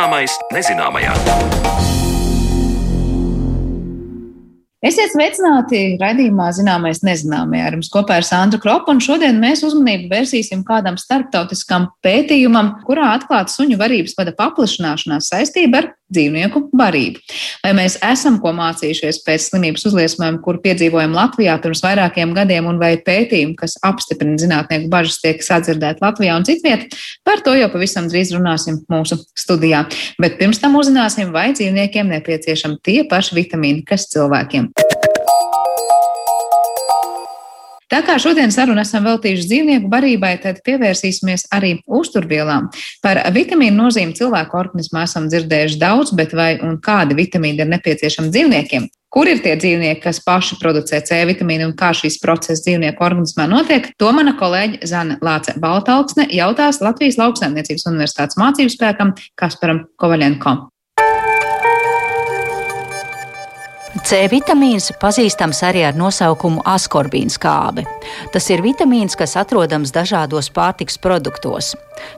Zināmais nezināmajā. Esiet sveicināti raidījumā Zināmais nezināmajā. Ar jums kopā ir Sandra Kropa, un šodien mēs uzmanību vērsīsim kādam starptautiskam pētījumam, kurā atklāta suņu varības vada paplašināšanās saistība ar dzīvnieku barību. Vai mēs esam ko mācījušies pēc slimības uzliesmojuma, kur piedzīvojam Latvijā pirms vairākiem gadiem, un vai pētījumi, kas apstiprina zinātnieku bažas, tiek sadzirdēti Latvijā un citviet, par to jau pavisam drīz runāsim mūsu studijā. Bet pirms tam uzzināsim, vai dzīvniekiem nepieciešami tie paši vitamīni, kas cilvēkiem. Tā kā šodien sarunu esam veltījuši dzīvnieku barībai, tad pievērsīsimies arī uzturvielām. Par vitamīnu nozīmi cilvēku organismā esam dzirdējuši daudz, bet vai un kādi vitamīni ir nepieciešami dzīvniekiem? Kur ir tie dzīvnieki, kas paši producē C vitamīnu un kā šīs procesas dzīvnieku organismā notiek? To mana kolēģe Zana Lāce Baltalksne jautās Latvijas Lauksaimniecības Universitātes mācību spēkam Kasparam Kovaļenko. C vitamīns pazīstams arī ar nosaukumu askorbīna skābe. Tas ir vitamīns, kas atrodams dažādos pārtiks produktos.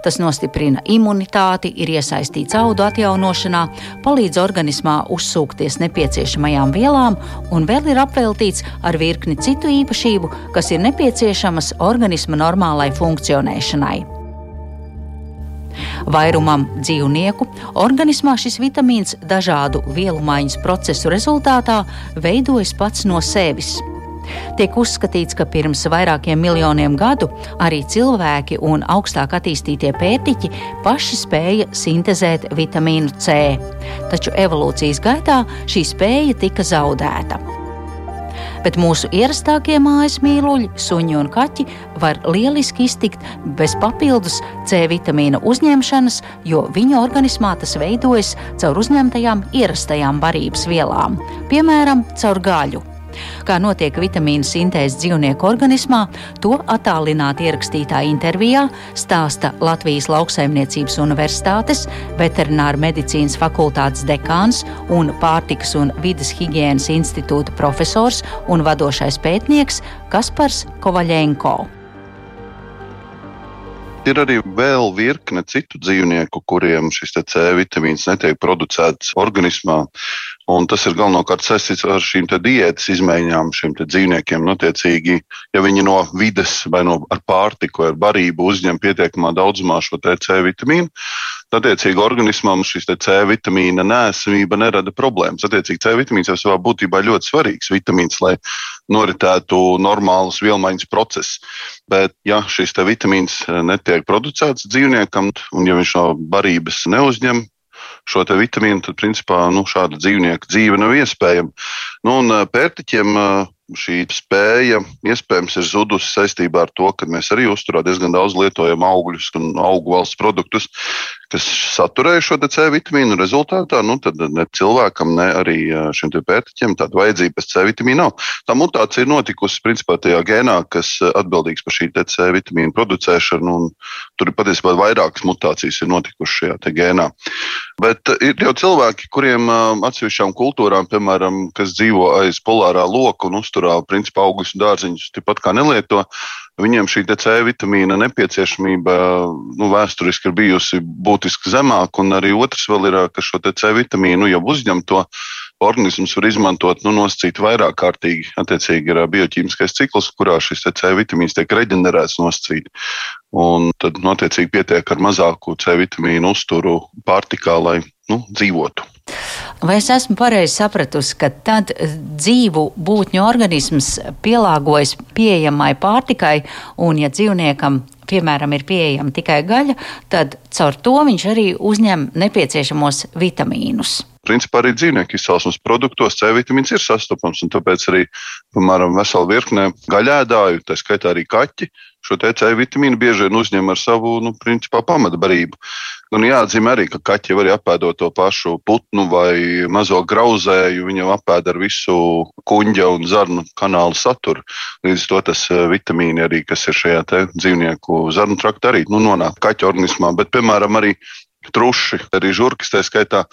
Tas nostiprina imunitāti, ir iesaistīts audu atjaunošanā, palīdz organismā uzsūkties nepieciešamajām vielām un vēl ir apveltīts ar virkni citu īpašību, kas ir nepieciešamas organisma normālai funkcionēšanai. Vairumam dzīvnieku. Organismā šis vitamīns dažādu vielu maiņas procesu rezultātā veidojas pats no sevis. Tiek uzskatīts, ka pirms vairākiem miljoniem gadu arī cilvēki un augstāk attīstītie pētiķi paši spēja sintēzēt vitamīnu C, taču evolūcijas gaitā šī spēja tika zaudēta bet mūsu ierastākie mājas mīluļi, suņi un kaķi var lieliski iztikt bez papildus C vitamīna uzņemšanas, jo viņu organismā tas veidojas caur uzņemtajām ierastajām barības vielām, piemēram, caur gaļu. Kā notiek vitamīnu sintēze dzīvnieku organismā, to attālināti ierakstītā intervijā stāsta Latvijas Lauksaimniecības Universitātes veterināra medicīnas fakultātes dekāns un pārtikas un vidas higiēnas institūta profesors un vadošais pētnieks Kaspars Kovaļenko. Ir arī vēl virkne citu dzīvnieku, kuriem šis C vitamīns netiek producēts organismā. Un tas ir galvenokārt saistīts ar šīm diētas izmaiņām, šiem dzīvniekiem. Notiecīgi, ja viņi no vides vai no pārtiku, ar barību uzņem pietiekamā daudzumā šo C vitamīnu, tad, attiecīgi, organismam šis C vitamīna nēsamība nerada problēmas. Attiecīgi, C vitamīns jau savā būtībā ļoti svarīgs vitamīns, lai noritētu normāls vielmaiņas process. Bet, ja šis vitamīns netiek producēts dzīvniekam, un ja viņš no barības neuzņem, šo vitamīnu, tad principā nu, šāda dzīvnieka dzīve nav iespējama. Nu, un pērtiķiem šī spēja iespējams ir zudusi saistībā ar to, ka mēs arī uzturā diezgan daudz lietojam augļus un augu valsts produktus, kas saturēja šo C vitamīnu. Rezultātā nu, ne cilvēkam, ne arī šiem pētiķiem tāda vajadzība pēc C vitamīna nav. Tā mutācija ir notikusi principā tajā gēnā, kas atbildīgs par šī C vitamīnu producēšanu. Tur ir patiesībā vairākas mutācijas ir notikušas šajā gēnā. Bet ir jau cilvēki, kuriem atsevišķām kultūrām, piemēram, kas dzīvo aiz polārā loka un uzturā principā augļus un dārziņus, tāpat kā nelieto viņiem šī C vitamīna nepieciešamība nu, vēsturiski ir bijusi būtiski zemāka, un arī otrs vēl ir, ka šo C vitamīnu jau uzņem to organisms var izmantot, nu, nosacīt vairāk kārtīgi. Attiecīgi ir bioķīmiskais cikls, kurā šis C vitamīns tiek reģenerēts nosacīt. Un tad, notiecīgi, pietiek ar mazāku C vitamīnu uzturu pārtikā, lai nu, dzīvotu. Vai es esmu pareizi sapratusi, ka tad dzīvu būtņu organisms pielāgojas pieejamai pārtikai, un ja dzīvniekam, piemēram, ir pieejama tikai gaļa, tad caur to viņš arī uzņem nepieciešamos vitamīnus? Principā arī dzīvnieku izcelsmes produktos C vitamīns ir sastopams, tāpēc arī, piemēram, vesela virkne gaļēdāju, tā skaitā arī kaķi, šo C vitamīnu bieži vien uzņem ar savu, nu, principā pamatbarību. Un jāatzīmē arī, ka kaķi var apēdot to pašu putnu vai mazo grauzēju, viņam apēd ar visu kuģa un zarnu kanālu saturu. Līdz to tas eh, vitamīni arī, kas ir šajā dzīvnieku zarnu traktā, arī nu, nonāk kaķa organismā. Bet, piemēram, arī truši, arī žurkas, tā skaitā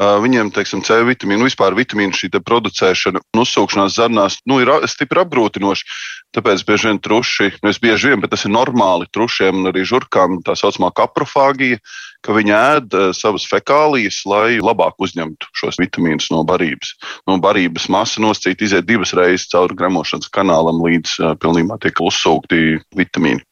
Viņiem, teiksim, C vitamīnu, vispār vitamīnu šī producēšana un uzsūkšanās zarnās nu, ir stipri apgrūtinoša. Tāpēc bieži vien truši, nu, bieži vien, bet tas ir normāli trušiem un arī žurkām, tā saucamā kaprofāgija, ka viņi ēd savas fekālijas, lai labāk uzņemtu šos vitamīnus no barības. No barības masa noscīt iziet divas reizes cauri gremošanas kanālam, līdz uh, pilnībā tiek uzsūkti vitamīni.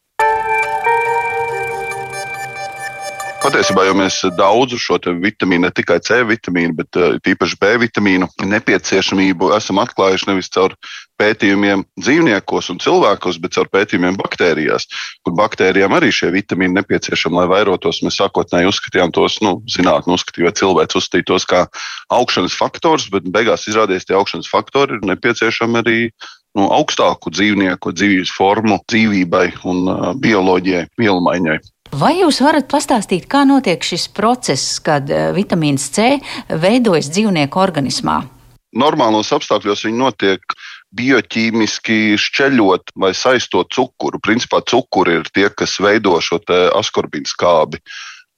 Patiesībā jau mēs daudzu šo vitamīnu, ne tikai C vitamīnu, bet uh, īpaši B vitamīnu nepieciešamību esam atklājuši nevis caur pētījumiem dzīvniekos un cilvēkos, bet caur pētījumiem baktērijās, kur baktērijām arī šie vitamīni nepieciešami, lai vairotos. Mēs sākotnēji uzskatījām tos, nu, zinātnē, uzskatīja, vai cilvēks uzskatīja tos kā augšanas faktors, bet beigās izrādījās, ka tie augšanas faktori ir nepieciešami arī nu, augstāku dzīvnieku dzīves formu dzīvībai un uh, bioloģijai, vielu maiņai. Vai jūs varat pastāstīt, kā notiek šis process, kad eh, vitamīns C veidojas dzīvnieku organismā? Normālos apstākļos viņi notiek bioķīmiski šķeļot vai saistot cukuru. Principā cukuri ir tie, kas veido šo askorbīnu skābi.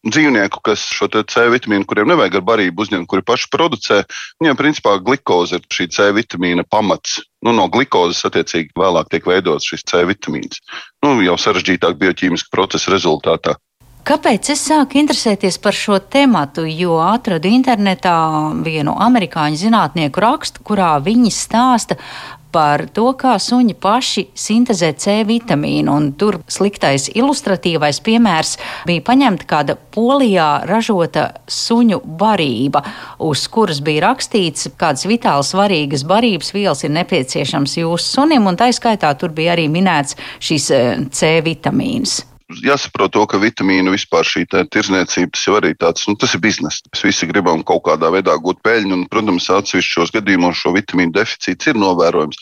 Dzīvnieku, kas šo C vitamīnu, kuriem nevajag ar barību uzņemt, kuri paši producē, viņiem principā glikoze ir šī C vitamīna pamats. Nu, no glikozes attiecīgi vēlāk tiek veidots šis C vitamīns. Nu, jau sarežģītāk bioķīmiska procesa rezultātā. Kāpēc es sāku interesēties par šo tēmu? Jo atradu internetā vienu amerikāņu zinātnieku rakstu, kurā viņi stāsta par to, kā suņi paši sintēzē C vitamīnu. Un tur sliktais ilustratīvais piemērs bija paņemta kāda polijā ražota suņu barība, uz kuras bija rakstīts, kādas vitāli svarīgas barības vielas ir nepieciešams jūsu sunim, un tā skaitā tur bija arī minēts šīs eh, C vitamīns jāsaprot to, ka vitamīnu vispār šī tirzniecība tas jau arī tāds, nu, tas ir bizness. Mēs visi gribam kaut kādā veidā gūt peļņu, un, protams, atsevišķos gadījumos šo vitamīnu deficīts ir novērojams.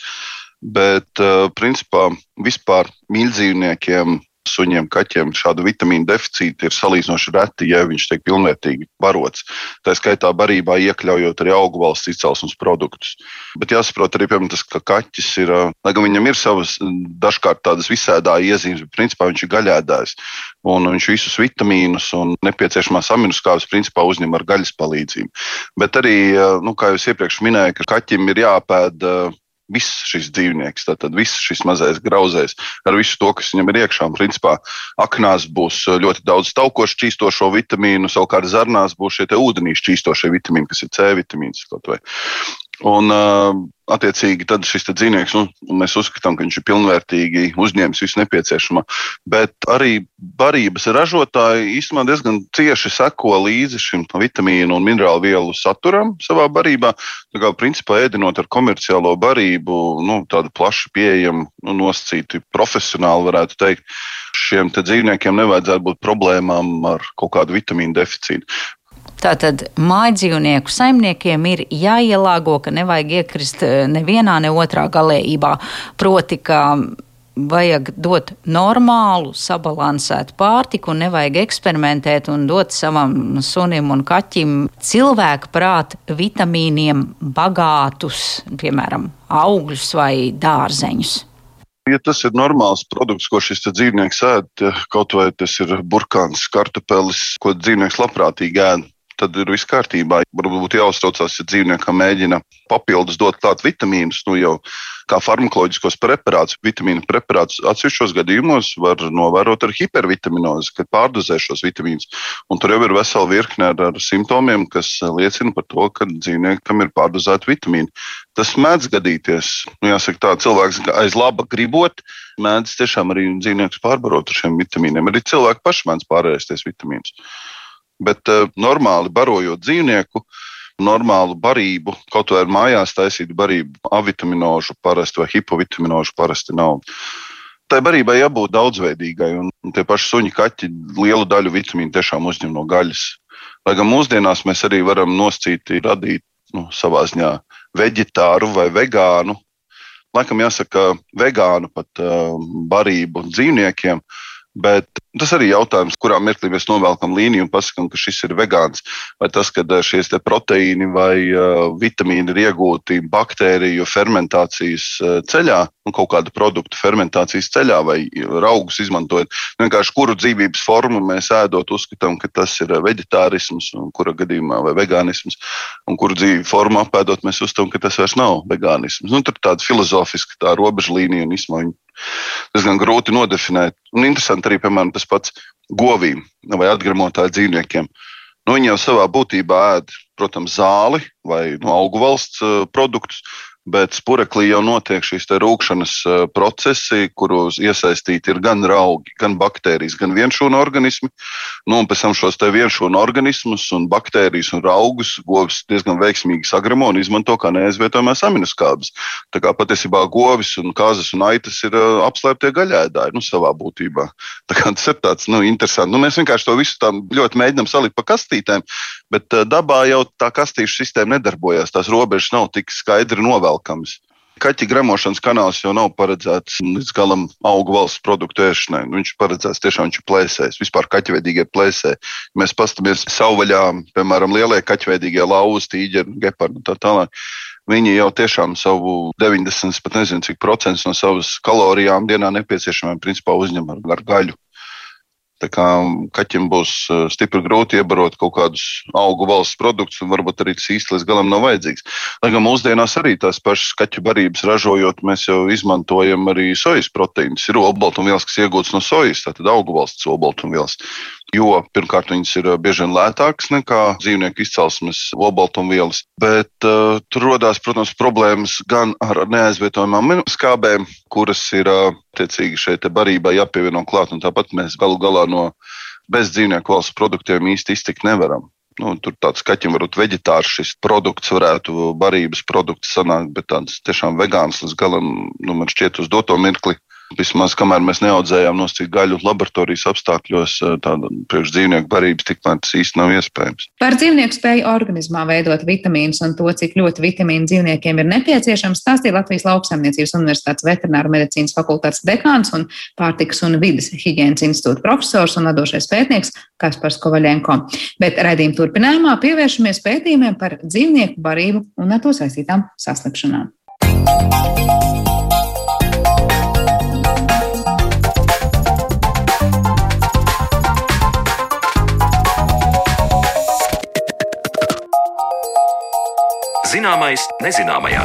Bet, uh, principā, vispār mīļdzīvniekiem suņiem, kaķiem šādu vitamīnu deficītu ir salīdzinoši reti, ja viņš tiek pilnvērtīgi barots. Tā skaitā barībā iekļaujot arī augu valsts izcelsmes produktus. Bet jāsaprot arī, piemēram, tas, ka kaķis ir, lai gan viņam ir savas dažkārt tādas visēdāja iezīmes, bet principā viņš ir gaļēdājs. Un viņš visus vitamīnus un nepieciešamās aminoskābes principā uzņem ar gaļas palīdzību. Bet arī, nu, kā jau iepriekš minēju, ka kaķim ir jāpēd viss šis dzīvnieks, tātad viss šis mazais grauzējs ar visu to, kas viņam ir iekšā. Un, principā, aknās būs ļoti daudz taukošu šķīstošo vitamīnu, savukārt zarnās būs šie ūdenī šķīstošie vitamīni, kas ir C vitamīns. Un, attiecīgi, tad šis dzīvnieks, nu, mēs uzskatām, ka viņš ir pilnvērtīgi uzņēmis visu nepieciešamo. Bet arī barības ražotāji īstenībā diezgan cieši seko līdzi šim vitamīnu un minerālu vielu saturam savā barībā. Tā kā principā ēdinot ar komerciālo barību, nu, tādu plaši pieejamu, nu, nosacītu profesionāli, varētu teikt, šiem dzīvniekiem nevajadzētu būt problēmām ar kaut kādu vitamīnu deficītu. Tātad mājdzīvnieku saimniekiem ir jāielāgo, ka nevajag iekrist eh, nevienā, ne otrā galējībā. Proti, ka vajag dot normālu, sabalansētu pārtiku, un nevajag eksperimentēt un dot savam sunim un kaķim cilvēku prātu vitamīniem bagātus, piemēram, augļus vai dārzeņus. Ja tas ir normāls produkts, ko šis dzīvnieks ēd, kaut vai tas ir burkāns, kartupelis, ko dzīvnieks labprātīgi ēd, tad ir viss kārtībā. Varbūt jāuztraucās, ja dzīvniekam mēģina papildus dot klāt vitamīnus, nu jau kā farmakoloģiskos preparātus, vitamīnu preparātus. Atsevišķos gadījumos var novērot ar hipervitaminozi, kad pārdozē šos vitamīnus. Un tur jau ir vesela virkne ar, ar simptomiem, kas liecina par to, ka dzīvniekam ir pārdozēta vitamīna. Tas mēdz gadīties. Nu, jāsaka, tā cilvēks aiz laba gribot, mēdz tiešām arī dzīvnieks pārbarot ar šiem vitamīniem. Arī cilvēki paši mēdz pārēsties vitamīnus. Bet uh, normāli barojot dzīvnieku, normālu barību, kaut vai mājās taisītu barību, A vitaminožu parasti vai hipovitaminožu parasti nav. Tai barībai jābūt daudzveidīgai, un tie paši suņi, kaķi lielu daļu vitamīnu tiešām uzņem no gaļas. Lai gan mūsdienās mēs arī varam noscīt, radīt nu, savā ziņā veģetāru vai vegānu. Laikam jāsaka, vegānu pat uh, barību dzīvniekiem, Bet Tas arī jautājums, kurā mirklī mēs novelkam līniju un pasakām, ka šis ir vegāns. Vai tas, ka šīs proteīni vai uh, vitamīni ir iegūti baktēriju fermentācijas ceļā, un kaut kādu produktu fermentācijas ceļā vai augus izmantojot. Vienkārši kuru dzīvības formu mēs ēdot, uzskatām, ka tas ir vegetārisms, un kura gadījumā vai vegānisms, un kuru dzīvi formu apēdot, mēs uzskatām, ka tas vairs nav vegānisms. Nu, tur ir tāda filozofiska tā robežlīnija un izmaiņa diezgan grūti nodefinēt. Un interesanti arī, piemēram, tas pats govīm vai atgremotāju dzīvniekiem. Nu, viņi jau savā būtībā ēd, protams, zāli vai no augu valsts uh, produktus, bet spureklī jau notiek šīs rūkšanas procesi, kuros iesaistīti ir gan augi, gan baktērijas, gan vienšūnu organismi. Nu, un pēc tam šos vienšūnu organismus un baktērijas un augus govis diezgan veiksmīgi sagremo un izmanto kā neaizvietojamās aminoskābes. Tā kā patiesībā govis un kāzas un aitas ir apslēptie gaļēdāji nu, savā būtībā. Tā kā tas ir tāds nu, interesants. Nu, mēs vienkārši to visu tā ļoti mēģinām salikt pa kastītēm, bet dabā jau tā kastīšu sistēma nedarbojas. Tās robežas nav tik skaidri novēlētas nevelkams. Kaķa gremošanas kanāls jau nav paredzēts līdz galam augu valsts produktu ēšanai. Nu, viņš paredzēts tiešām viņš plēsēs, vispār kaķveidīgie plēsē. Ja mēs paskatāmies savvaļā, piemēram, lielie kaķveidīgie lauvas, tīģeri, gepardi un tā tālāk. Viņi jau tiešām savu 90, pat nezinu, cik procentus no savas kalorijām dienā nepieciešamiem principā uzņem ar, ar gaļu. Tā kā kaķim būs stipri grūti iebarot kaut kādus augu valsts produktus, un varbūt arī tas īsti līdz galam nav vajadzīgs. Lai gan mūsdienās arī tās pašas kaķu barības ražojot, mēs jau izmantojam arī sojas proteīnus. Ir olbaltumvielas, kas iegūtas no sojas, tātad augu valsts olbaltumvielas jo pirmkārt viņas ir bieži vien lētākas nekā dzīvnieku izcelsmes olbaltumvielas, bet uh, tur rodās, protams, problēmas gan ar neaizvietojamām skābēm, kuras ir uh, tiecīgi šeit barībai jāpievieno klāt, tāpat mēs galu galā no bez dzīvnieku valsts produktiem īsti iztikt nevaram. Nu, tur tāds kaķim varbūt veģetārs šis produkts varētu barības produkts sanākt, bet tāds tiešām vegāns līdz galam, nu, man šķiet uz doto mirkli Vismaz kamēr mēs neaudzējām nosacīt gaļu laboratorijas apstākļos, eh, tāda priekš dzīvnieku barības tikmēr tas īsti nav iespējams. Par dzīvnieku spēju organismā veidot vitamīnus un to, cik ļoti vitamīnu dzīvniekiem ir nepieciešams, stāstīja Latvijas Lauksaimniecības Universitātes veterināru medicīnas fakultātes dekāns un pārtikas un vidas higiēnas institūta profesors un vadošais pētnieks Kaspars Kovaļenko. Bet raidījuma turpinājumā pievēršamies pētījumiem par dzīvnieku barību un ar to saistītām saslimšanām. Zināmais nezināmajā.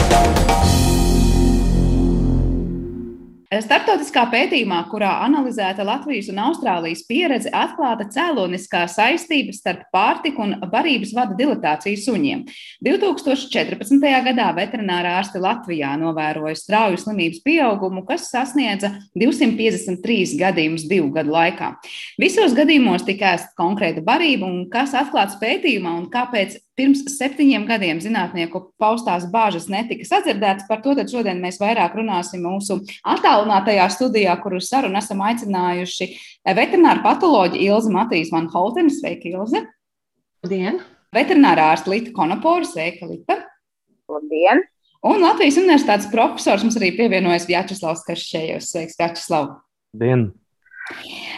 Startautiskā pētījumā, kurā analizēta Latvijas un Austrālijas pieredze, atklāta cēloniskā saistība starp pārtiku un barības vada dilatāciju suņiem. 2014. gadā veterinārā ārste Latvijā novēroja strauju slimības pieaugumu, kas sasniedza 253 gadījumus divu gadu laikā. Visos gadījumos tika ēsta konkrēta barība, un kas atklāts pētījumā un kāpēc pirms septiņiem gadiem zinātnieku paustās bāžas netika sadzirdētas. Par to šodien mēs vairāk runāsim mūsu attālinātajā studijā, kur uz sarunu esam aicinājuši veterināru patoloģu Ilzi Matīs Van Holteni. Sveika, Ilze! Labdien! Veterinārā ārsta Lita Konoporu. Sveika, Lita! Labdien! Un Latvijas universitātes profesors mums arī pievienojas Vjačeslavs Kašķējos. Sveiks, Vjačeslav! Labdien!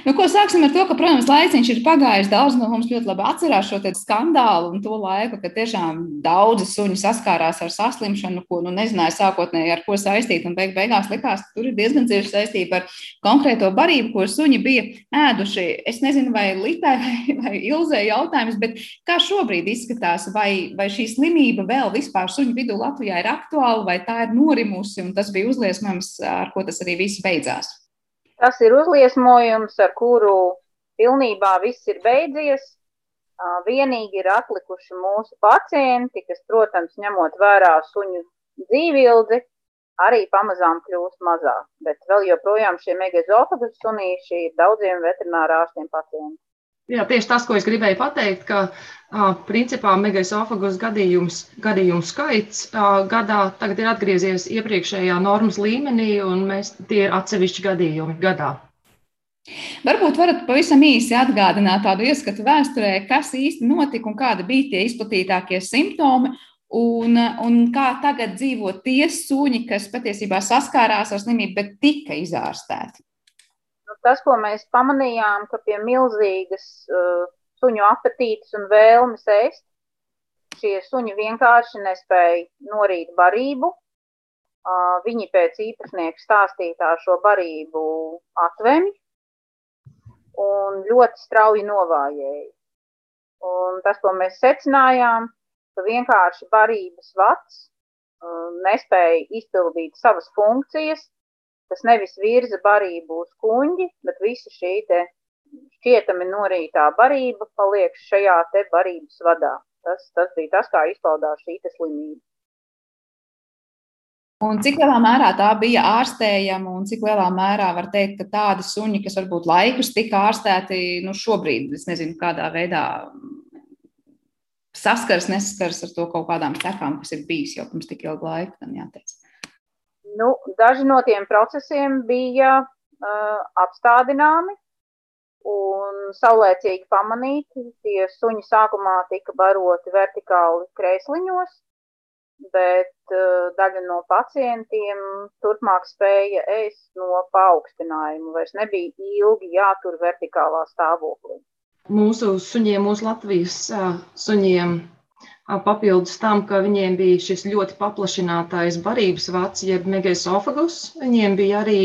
Nu, ko sāksim ar to, ka, protams, laiciņš ir pagājis. Daudz no mums ļoti labi atcerās šo skandālu un to laiku, kad tiešām daudzi suņi saskārās ar saslimšanu, ko nu, nezināja sākotnēji ar ko saistīt. Un beig beigās likās, ka tur ir diezgan cieši saistība ar konkrēto barību, ko suņi bija ēduši. Es nezinu, vai Litai vai, vai Ilzē jautājums, bet kā šobrīd izskatās, vai, vai šī slimība vēl vispār suņu vidū Latvijā ir aktuāla, vai tā ir norimusi un tas bija uzliesmojums, ar ko tas arī viss beidzās? Tas ir uzliesmojums, ar kuru pilnībā viss ir beidzies. Vienīgi ir atlikuši mūsu pacienti, kas, protams, ņemot vērā suņu dzīvildzi, arī pamazām kļūst mazāk. Bet vēl joprojām šie megazofagus sunīši ir daudziem veterinārārstiem pacienti. Jā, tieši tas, ko es gribēju pateikt, ka a, principā megaesofagus gadījums, gadījumu skaits a, gadā tagad ir atgriezies iepriekšējā normas līmenī, un mēs tie ir atsevišķi gadījumi gadā. Varbūt varat pavisam īsi atgādināt tādu ieskatu vēsturē, kas īsti notika un kādi bija tie izplatītākie simptomi, un, un kā tagad dzīvo tie suņi, kas patiesībā saskārās ar slimību, bet tika izārstēti tas, ko mēs pamanījām, ka pie milzīgas uh, suņu apetītes un vēlmes ēst, šie suņi vienkārši nespēja norīt barību. Uh, viņi pēc īpašnieka stāstītā šo barību atvemi un ļoti strauji novājēja. Un tas, ko mēs secinājām, ka vienkārši barības vats uh, nespēja izpildīt savas funkcijas. Tas nevis virza barību uz kuģi, bet visa šī šķietami norītā barība paliek šajā te barības vadā. Tas, tas bija tas, kā izpaudās šī slimība. Un cik lielā mērā tā bija ārstējama, un cik lielā mērā var teikt, ka tādi suņi, kas varbūt laikus tika ārstēti, nu šobrīd, es nezinu, kādā veidā saskars, nesaskars ar to kaut kādām sekām, kas ir bijis jau pirms tik ilga laika, gan jāteic. Nu, daži no tiem procesiem bija uh, apstādināmi un saulēcīgi pamanīti. Tie suņi sākumā tika baroti vertikāli krēsliņos, bet uh, daļa no pacientiem turpmāk spēja ēst no paaugstinājuma. Vairs nebija ilgi jātur vertikālā stāvoklī. Mūsu suņiem, mūsu Latvijas uh, suņiem, papildus tam, ka viņiem bija šis ļoti paplašinātais barības vats, jeb megaesofagus, viņiem bija arī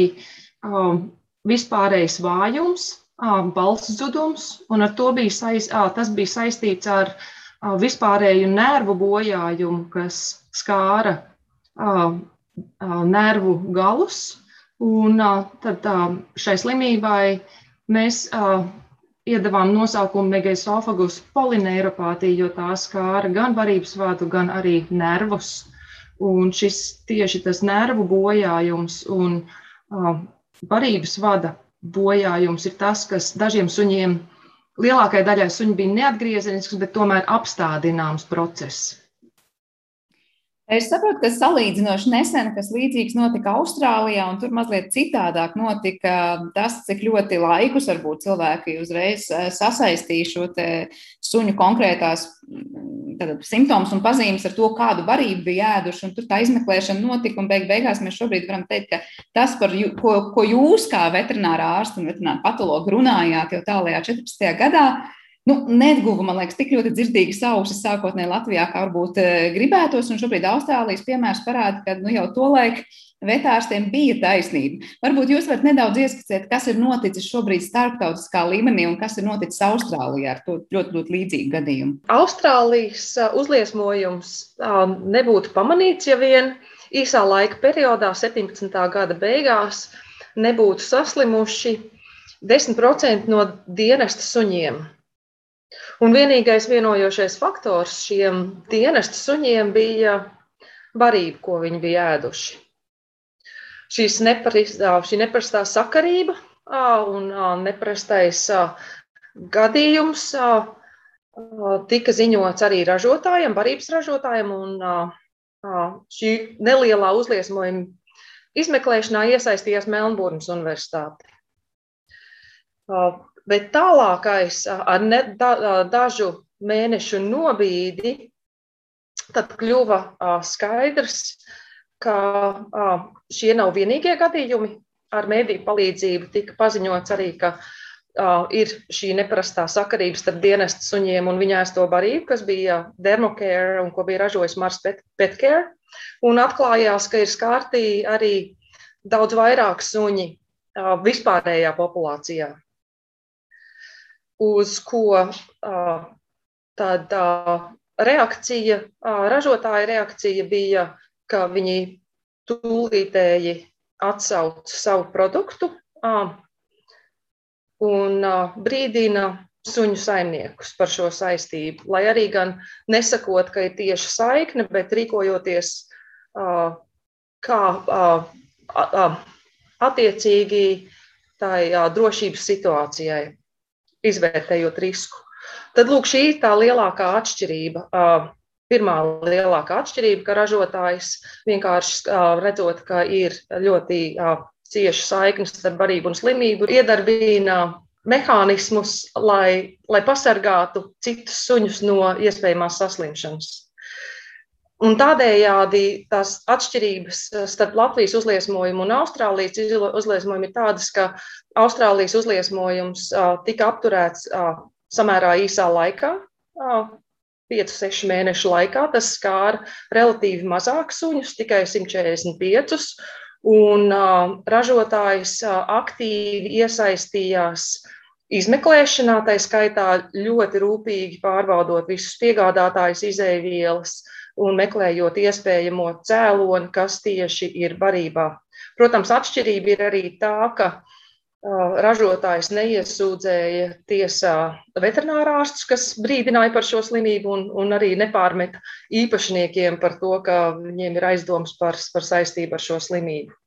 um, vispārējais vājums, um, balss zudums, un ar to bija, saist, uh, tas bija saistīts ar uh, vispārēju nervu bojājumu, kas skāra uh, uh, nervu galus. Un uh, tad uh, šai slimībai mēs uh, iedavām nosaukumu megaesofagus polineiropātija, jo tā skāra gan varības vadu, gan arī nervus. Un šis tieši tas nervu bojājums un uh, varības vada bojājums ir tas, kas dažiem suņiem, lielākajai daļai suņu bija neatgriezenisks, bet tomēr apstādināms process. Es saprotu, ka salīdzinoši nesen, kas līdzīgs notika Austrālijā, un tur mazliet citādāk notika tas, cik ļoti laikus varbūt cilvēki uzreiz eh, sasaistīja šo suņu konkrētās tātad, simptomus un pazīmes ar to, kādu varību bija ēduši, tur tā izmeklēšana notika, un beig beigās mēs šobrīd varam teikt, ka tas, par jū, ko, ko jūs kā veterinārā ārsta un veterināra patologa runājāt jau tālajā 14. gadā, nu, neguva, man liekas, tik ļoti dzirdīgas ausis sākotnēji Latvijā, kā varbūt eh, gribētos. Un šobrīd Austrālijas piemērs parāda, ka nu, jau tolaik vetārstiem bija taisnība. Varbūt jūs varat nedaudz ieskicēt, kas ir noticis šobrīd starptautiskā līmenī un kas ir noticis Austrālijā ar to ļoti, ļoti līdzīgu gadījumu. Austrālijas uh, uzliesmojums uh, nebūtu pamanīts, ja vien īsā laika periodā, 17. gada beigās, nebūtu saslimuši 10% no dienesta suņiem. Un vienīgais vienojošais faktors šiem dienesta suņiem bija barība, ko viņi bija ēduši. Šīs neparastā, šī neparastā sakarība un neparastais gadījums tika ziņots arī ražotājiem, barības ražotājiem, un šī nelielā uzliesmojuma izmeklēšanā iesaistījās Melnburnas Universitāte. Bet tālākais ar ne, da, dažu mēnešu nobīdi, tad kļuva skaidrs, ka šie nav vienīgie gadījumi. Ar mēdīju palīdzību tika paziņots arī, ka ir šī neparastā sakarība starp dienestu suņiem un viņa ēsto barību, kas bija Dermocare un ko bija ražojis Mars Petcare. Un atklājās, ka ir skārtī arī daudz vairāk suņi vispārējā populācijā uz ko tad reakcija, ražotāja reakcija bija, ka viņi tūlītēji atsauc savu produktu un brīdina suņu saimniekus par šo saistību, lai arī gan nesakot, ka ir tieši saikne, bet rīkojoties kā attiecīgi tai drošības situācijai izvērtējot risku. Tad lūk, šī ir tā lielākā atšķirība. Pirmā lielākā atšķirība, ka ražotājs vienkārši redzot, ka ir ļoti cieša saiknes starp barību un slimību, iedarbina mehānismus, lai, lai pasargātu citus suņus no iespējamās saslimšanas. Un tādējādi tās atšķirības starp Latvijas uzliesmojumu un Austrālijas uzliesmojumu ir tādas, ka Austrālijas uzliesmojums tika apturēts samērā īsā laikā, 5-6 mēnešu laikā. Tas skāra relatīvi mazākus suņus, tikai 145. Un ražotājs aktīvi iesaistījās izmeklēšanā, tā skaitā ļoti rūpīgi pārbaudot visus piegādātājus, izēvielas, uh, un meklējot iespējamo cēloni, kas tieši ir barībā. Protams, atšķirība ir arī tā, ka ražotājs neiesūdzēja tiesā veterinārārstus, kas brīdināja par šo slimību, un, un arī nepārmeta īpašniekiem par to, ka viņiem ir aizdoms par, par saistību ar šo slimību.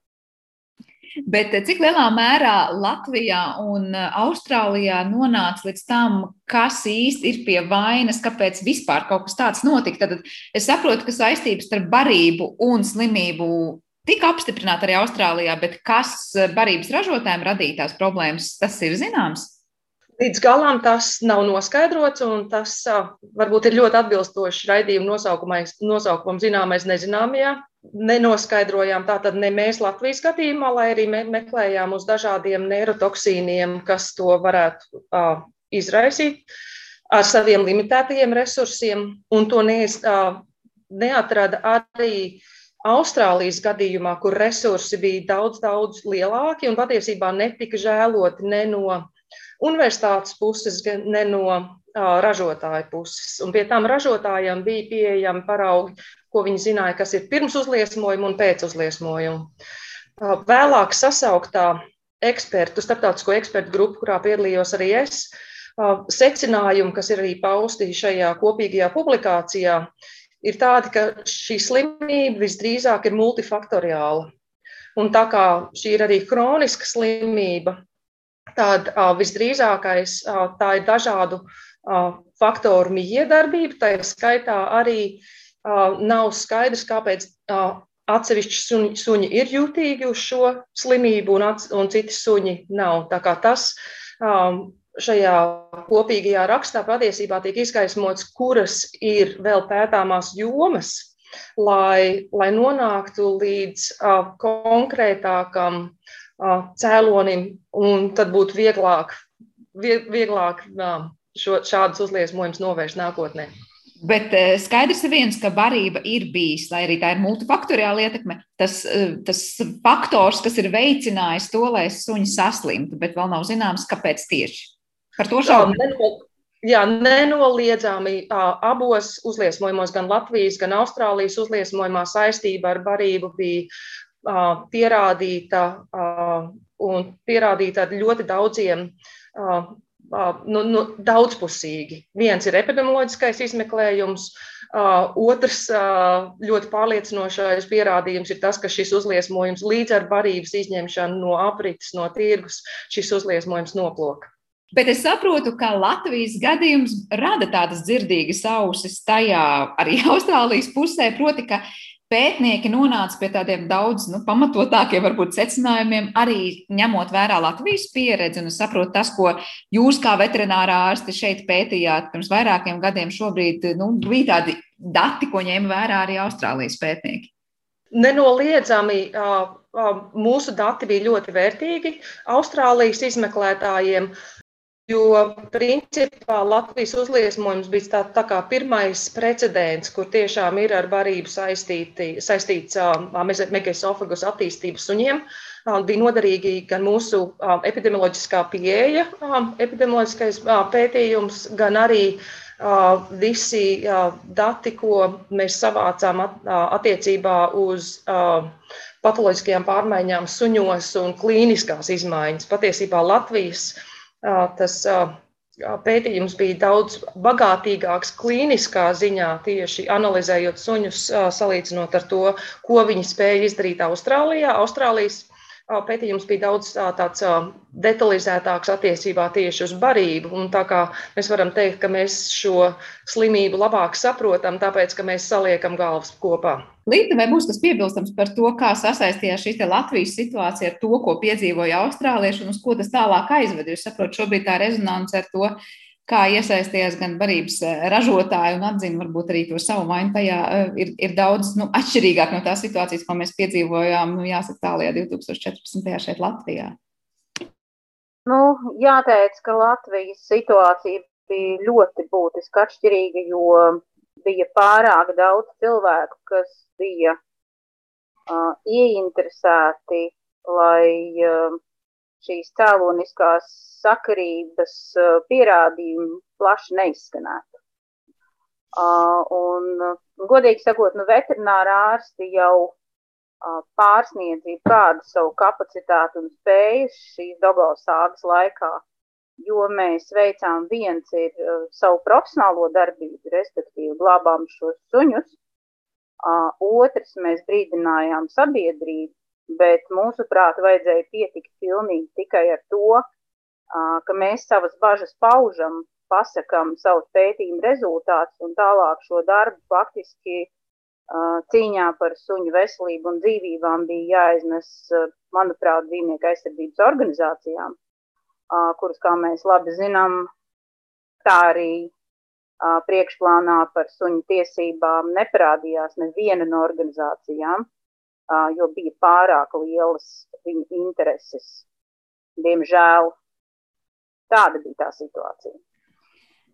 Bet eh, cik lielā mērā Latvijā un eh, Austrālijā nonāca līdz tam, kas īsti ir pie vainas, kāpēc vispār kaut kas tāds notika? Tad es saprotu, ka saistības starp barību un slimību tika apstiprināta arī Austrālijā, bet kas eh, barības ražotājiem radītās problēmas, tas ir zināms. Līdz galam tas nav noskaidrots, un tas varbūt ir ļoti atbilstoši raidījuma nosaukumam, zināmais nezināmajā. Nenoskaidrojām tātad ne mēs Latvijas skatījumā, lai arī me meklējām uz dažādiem neirotoksīniem, kas to varētu uh, izraisīt ar saviem limitētajiem resursiem, un to neies, uh, neatrada arī Austrālijas gadījumā, kur resursi bija daudz, daudz lielāki un patiesībā netika žēloti ne no universitātes puses, gan ne no ražotāja puses. Un pie tām ražotājiem bija pieejami paraugi, ko viņi zināja, kas ir pirms uzliesmojuma un pēc uzliesmojuma. Vēlāk sasauktā ekspertu, starptautisko ekspertu grupu, kurā piedalījos arī es, secinājumi, kas ir arī pausti šajā kopīgajā publikācijā, ir tādi, ka šī slimība visdrīzāk ir multifaktoriāla. Un tā kā šī ir arī kroniska slimība, tad visdrīzākais tā ir dažādu faktoru miedarbība. Tā ir skaitā arī nav skaidrs, kāpēc atsevišķi suņi, suņi ir jutīgi uz šo slimību, un, ats, un citi suņi nav. Tā kā tas šajā kopīgajā rakstā patiesībā tiek izgaismots, kuras ir vēl pētāmās jomas, lai, lai nonāktu līdz konkrētākam uh, cēlonim, un tad būtu vieglāk, vieglāk šo, šādus uzliesmojumus novērst nākotnē. Bet skaidrs ir viens, ka barība ir bijis, lai arī tā ir multifaktoriāla ietekme. Tas, tas faktors, kas ir veicinājis to, lai suņi saslimtu, bet vēl nav zināms, kāpēc tieši. Par to šaubu. Jā, nenoliedzami abos uzliesmojumos, gan Latvijas, gan Austrālijas uzliesmojumā saistība ar barību bija pierādīta un pierādīta ar ļoti daudziem, nu, nu, daudzpusīgi. Viens ir epidemioloģiskais izmeklējums, otrs ļoti pārliecinošais pierādījums ir tas, ka šis uzliesmojums līdz ar barības izņemšanu no aprites, no tirgus, šis uzliesmojums noplok. Bet es saprotu, ka Latvijas gadījums rada tādas dzirdīgas ausis tajā arī Austrālijas pusē, proti, ka pētnieki nonāca pie tādiem daudz nu, pamatotākiem, varbūt secinājumiem, arī ņemot vērā Latvijas pieredzi. Un es saprotu, tas, ko jūs kā veterinārā ārste šeit pētījāt pirms vairākiem gadiem, šobrīd nu, bija tādi dati, ko ņēma vērā arī Austrālijas pētnieki. Nenoliedzami mūsu dati bija ļoti vērtīgi Austrālijas izmeklētājiem. Jo, principā, Latvijas uzliesmojums bija tā, tā kā pirmais precedents, kur tiešām ir ar barību saistīti, saistīts megaesofagus attīstības suņiem. Bija noderīgi gan mūsu epidemioloģiskā pieeja, epidemioloģiskais pētījums, gan arī visi dati, ko mēs savācām at, attiecībā uz patoloģiskajām pārmaiņām suņos un klīniskās izmaiņas. Patiesībā Latvijas tas pētījums bija daudz bagātīgāks klīniskā ziņā, tieši analizējot suņus, salīdzinot ar to, ko viņi spēja izdarīt Austrālijā. Austrālijas pētījums bija daudz tāds detalizētāks attiecībā tieši uz barību. Un tā kā mēs varam teikt, ka mēs šo slimību labāk saprotam, tāpēc, ka mēs saliekam galvas kopā. Līta, vai būs kas piebilstams par to, kā sasaistījās šī Latvijas situācija ar to, ko piedzīvoja austrālieši un uz ko tas tālāk aizveda? Jūs saprotat, šobrīd tā rezonance ar to kā iesaistījās gan barības eh, ražotāji un atzina varbūt arī to savu vainu tajā, eh, ir, ir daudz nu, atšķirīgāk no tās situācijas, ko mēs piedzīvojām, nu, jāsaka, tālajā 2014. šeit Latvijā. Nu, jāteic, ka Latvijas situācija bija ļoti būtiski atšķirīga, jo bija pārāk daudz cilvēku, kas bija uh, ieinteresēti, lai uh, šīs cēloniskās sakarības uh, pierādījumi plaši neizskanētu. Un, uh, godīgi sakot, nu, veterinārā ārsti jau pārsniedz kādu savu kapacitāti un spēju šīs Dogovas sāgas laikā, jo mēs veicām viens ir savu profesionālo darbību, respektīvi glābām šos suņus, otrs mēs brīdinājām sabiedrību, bet mūsuprāt, vajadzēja pietikt pilnīgi tikai ar to, ka mēs savas bažas paužam, pasakam savus pētījumu rezultātus un tālāk šo darbu faktiski cīņā par suņu veselību un dzīvībām bija jāiznes, manuprāt, dzīvnieku aizsardzības organizācijām, kuras, kā mēs labi zinām, tā arī priekšplānā par suņu tiesībām neparādījās neviena no organizācijām jo bija pārāk lielas viņa intereses. Diemžēl tāda bija tā situācija.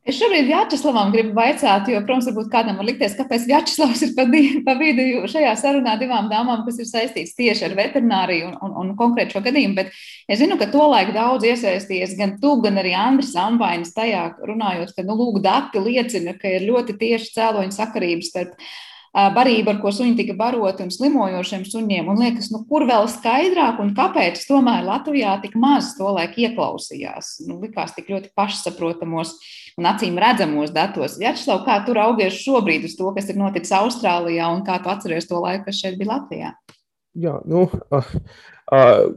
Es šobrīd Vjačeslavam gribu vaicāt, jo, protams, varbūt kādam var likties, kāpēc Vjačeslavs ir pa, vidu šajā sarunā divām dāmām, kas ir saistīts tieši ar veterināriju un, un, un konkrētu šo gadījumu, bet es zinu, ka tolaik daudz iesaistījies gan tu, gan arī Andris Ambainis tajā runājot, ka, nu, lūk, dati liecina, ka ir ļoti tieši cēloņu sakarības starp barība, ar ko suņi tika baroti un slimojošiem suņiem. Un liekas, nu, kur vēl skaidrāk un kāpēc tomēr Latvijā tik maz to laik ieklausījās. Nu, likās tik ļoti pašsaprotamos un acīm redzamos datos. Vjačslav, kā tu raugies šobrīd uz to, kas ir noticis Austrālijā un kā tu atceries to laiku, kas šeit bija Latvijā? Jā, nu, uh, uh,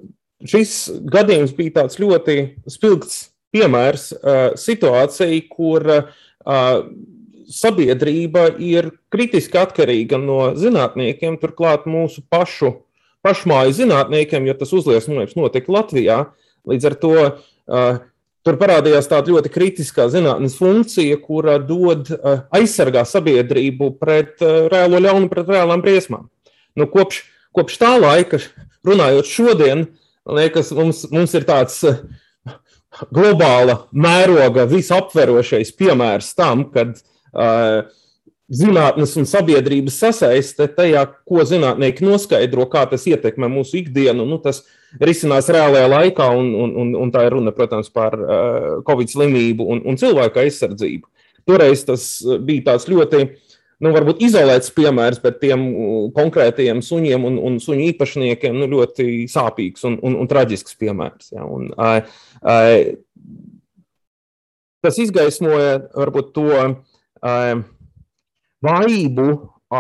šis gadījums bija tāds ļoti spilgts piemērs uh, situācijai, kur uh, sabiedrība ir kritiski atkarīga no zinātniekiem, turklāt mūsu pašu pašmāju zinātniekiem, jo tas uzliesmojums notika Latvijā. Līdz ar to uh, tur parādījās tāda ļoti kritiskā zinātnes funkcija, kura dod uh, aizsargā sabiedrību pret uh, reālo ļaunu, pret reālām briesmām. Nu, kopš, kopš tā laika, runājot šodien, liekas, mums, mums ir tāds globāla mēroga visaptverošais piemērs tam, kad zinātnes un sabiedrības sasaiste tajā, ko zinātnieki noskaidro, kā tas ietekmē mūsu ikdienu. Nu, tas risinās reālajā laikā, un, un, un, un tā ir runa, protams, par uh, Covid slimību un, un cilvēku aizsardzību. Toreiz tas bija tāds ļoti, nu, varbūt izolēts piemērs, bet tiem konkrētajiem suņiem un, un suņu īpašniekiem nu, ļoti sāpīgs un, un, un traģisks piemērs. Ja, un, uh, uh, tas izgaismoja varbūt to vājību